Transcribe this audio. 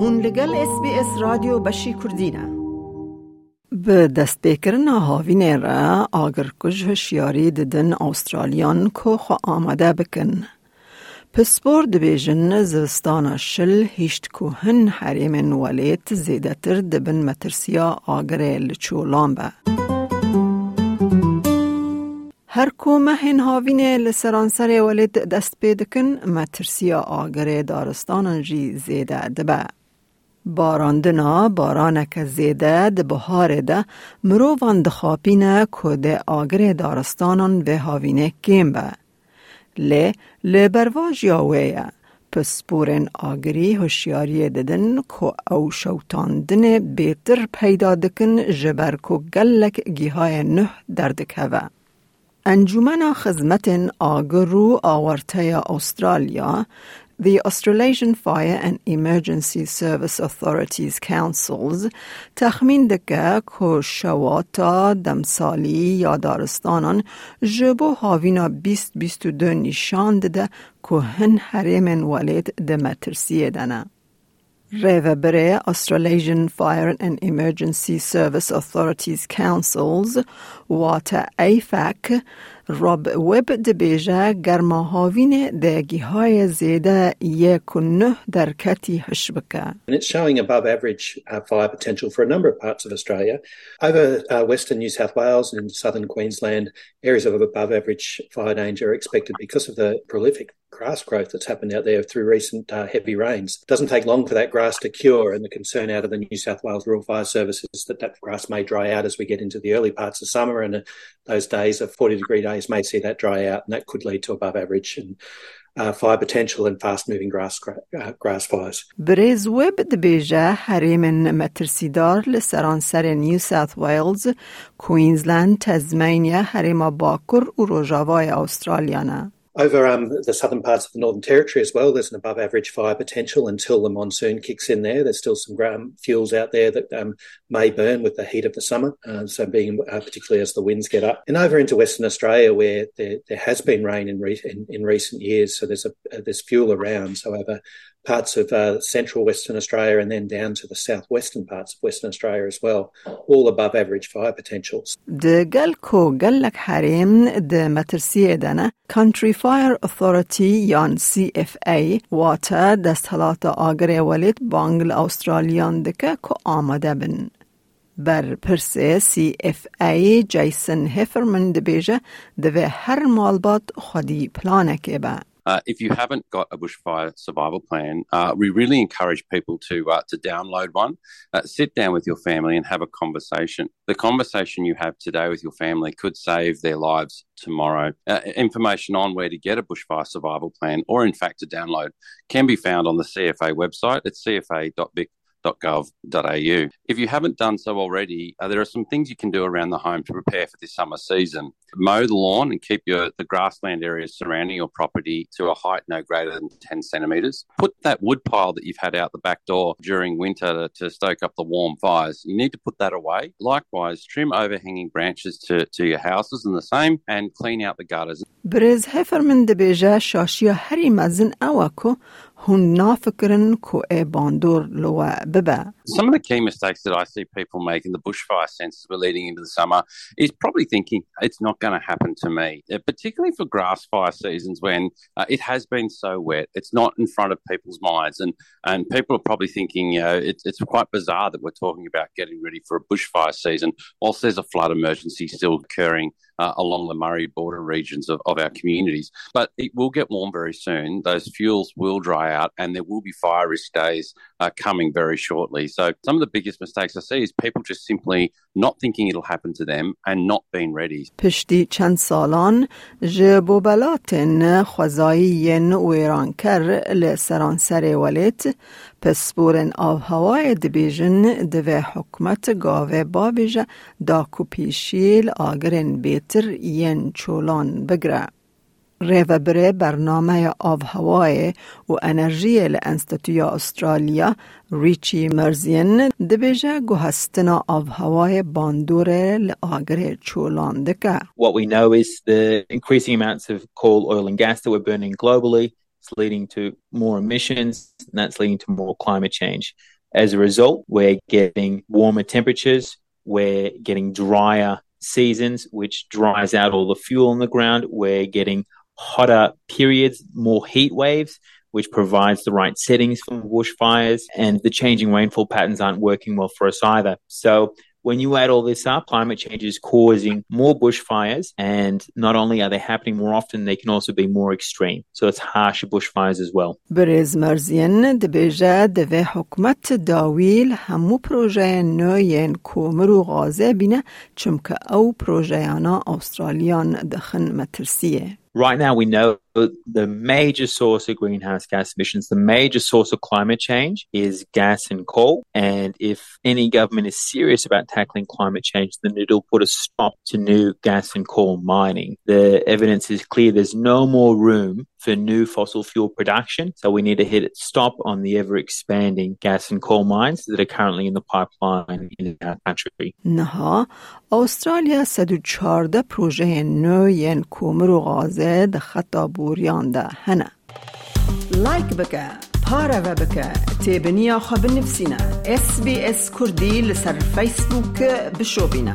هون لگل اس بی اس رادیو بشی کردینه به دەستپێکردن آگر کش هشیاری ددن آسترالیان کۆ خو آمده بکن. پسپور دبێژن زستانە شل هیشت کوهن حریم نوالیت زیده تر دبن مترسیا آگره لچولان با هر کومه کۆمەهێن هاوینه لسرانسر ولید دست پیدکن مترسیا آگره دارستان جی زیده دبه. باراندنا بارانک زیده ده بهار ده مروان دخاپینه که ده آگر دارستانان به هاوینه کم به. لی لی برواج یاویه پس بورن آگری هوشیاری ددن که او شوتاندن بیتر پیدا دکن جبر که گلک گیهای نه دردکوه. انجمن خدمت آگرو آورته استرالیا The Australasian Fire and Emergency Service Authorities Councils تخمین دکه که شواتا دمسالی یا دارستانان جبو هاوینا 2022 نشان دده که هن حریم ولید دمترسیه دنه. Revabere Australasian Fire and Emergency Service Authorities Councils Water AFAC راب وب دبیجه گرماهاوین دگی های زیده یک و نه در کتی هشبکه. And it's showing above average uh, fire potential for a number of parts of Australia. Over uh, western New South Wales and southern Queensland, areas of above average fire danger are expected because of the prolific grass growth that's happened out there through recent uh, heavy rains. It doesn't take long for that grass to cure, and the concern out of the New South Wales Rural Fire Service is that that grass may dry out as we get into the early parts of summer, and uh, those days of 40 degree days may see that dry out, and that could lead to above average and uh, fire potential and fast moving grass, uh, grass fires. بریز وب دبیجه حریم مترسیدار لسرانسر نیو ساوت ویلز، کوینزلند، تزمینیا، حریم باکر و روژاوای استرالیانه. over um, the southern parts of the Northern Territory as well, there's an above average fire potential until the monsoon kicks in there. There's still some fuels out there that um, may burn with the heat of the summer, uh, so being uh, particularly as the winds get up. And over into Western Australia, where there, there has been rain in, re- in, in recent years, so there's, a, uh, there's fuel around. So over parts of uh, central Western Australia and then down to the southwestern parts of Western Australia as well, all above average fire potentials. د گل کو گلک حریم د مترسیه دنه Country Fire Authority یان CFA واتا دستحالات آگر ولید بانگل استرالیان دکه که آماده بن. بر پرسه CFA جیسن هفرمن دبیجه دوه هر مالبات خودی پلانکه به. Uh, if you haven't got a bushfire survival plan, uh, we really encourage people to uh, to download one. Uh, sit down with your family and have a conversation. The conversation you have today with your family could save their lives tomorrow. Uh, information on where to get a bushfire survival plan, or in fact to download, can be found on the CFA website at cfa.vic gov.au. If you haven't done so already, uh, there are some things you can do around the home to prepare for this summer season Mow the lawn and keep your the grassland areas surrounding your property to a height no greater than 10 centimetres. Put that wood pile that you've had out the back door during winter to, to stoke up the warm fires. You need to put that away. Likewise, trim overhanging branches to, to your houses and the same, and clean out the gutters. برز هفر من دبیجه شاشیا هری مزن اوکو هون نافکرن کو ای باندور لوا ببه. Some of the key mistakes that I see people make in the bushfire sense as we're leading into the summer is probably thinking it's not going to happen to me, Uh, particularly for grass fire seasons when uh, it has been so wet. It's not in front of people's minds, and and people are probably thinking, you know, it's it's quite bizarre that we're talking about getting ready for a bushfire season whilst there's a flood emergency still occurring uh, along the Murray border regions of, of our communities. But it will get warm very soon. Those fuels will dry out, and there will be fire risk days uh, coming very shortly. So some of the biggest mistakes I see is people just simply not thinking it'll happen to them and not being ready. پشتی چند سالان جبوبلاتن خوزایین ویرانکر لسرانسر ولیت پس بورن آب هوای دبیجن دوه حکمت گاوه بابیجه داکو پیشیل آگرن بیتر ین چولان بگره. ریوبره برنامه آب هوای و انرژی لانستیتویا استرالیا ریچی مرزین دبیجه گوهستنا آب هوای باندور لآگر چولان دکه. What we know is the increasing amounts of coal, oil, and gas that we're burning globally It's leading to more emissions, and that's leading to more climate change. As a result, we're getting warmer temperatures, we're getting drier seasons, which dries out all the fuel on the ground. We're getting hotter periods, more heat waves, which provides the right settings for bushfires, and the changing rainfall patterns aren't working well for us either. So when you add all this up, climate change is causing more bushfires. And not only are they happening more often, they can also be more extreme. So it's harsher bushfires as well. Brez Merzian dibêje حکمت داویل همو پروژه projeyên nû yên komir û gazê bîne çimke ew projeyana Awstraliyan dixin metirsiyê Right now, we know the major source of greenhouse gas emissions, the major source of climate change is gas and coal. And if any government is serious about tackling climate change, then it'll put a stop to new gas and coal mining. The evidence is clear. There's no more room for new fossil fuel production. So we need to hit a stop on the ever expanding gas and coal mines that are currently in the pipeline in our country. نها استرالیا 114 پروژه نو ین کومر و ده خطا بوریان ده هنه. لایک بکه پاره و بکه تیبنیا خواب نفسینا اس بی اس کردی لسر فیسبوک بشو بینه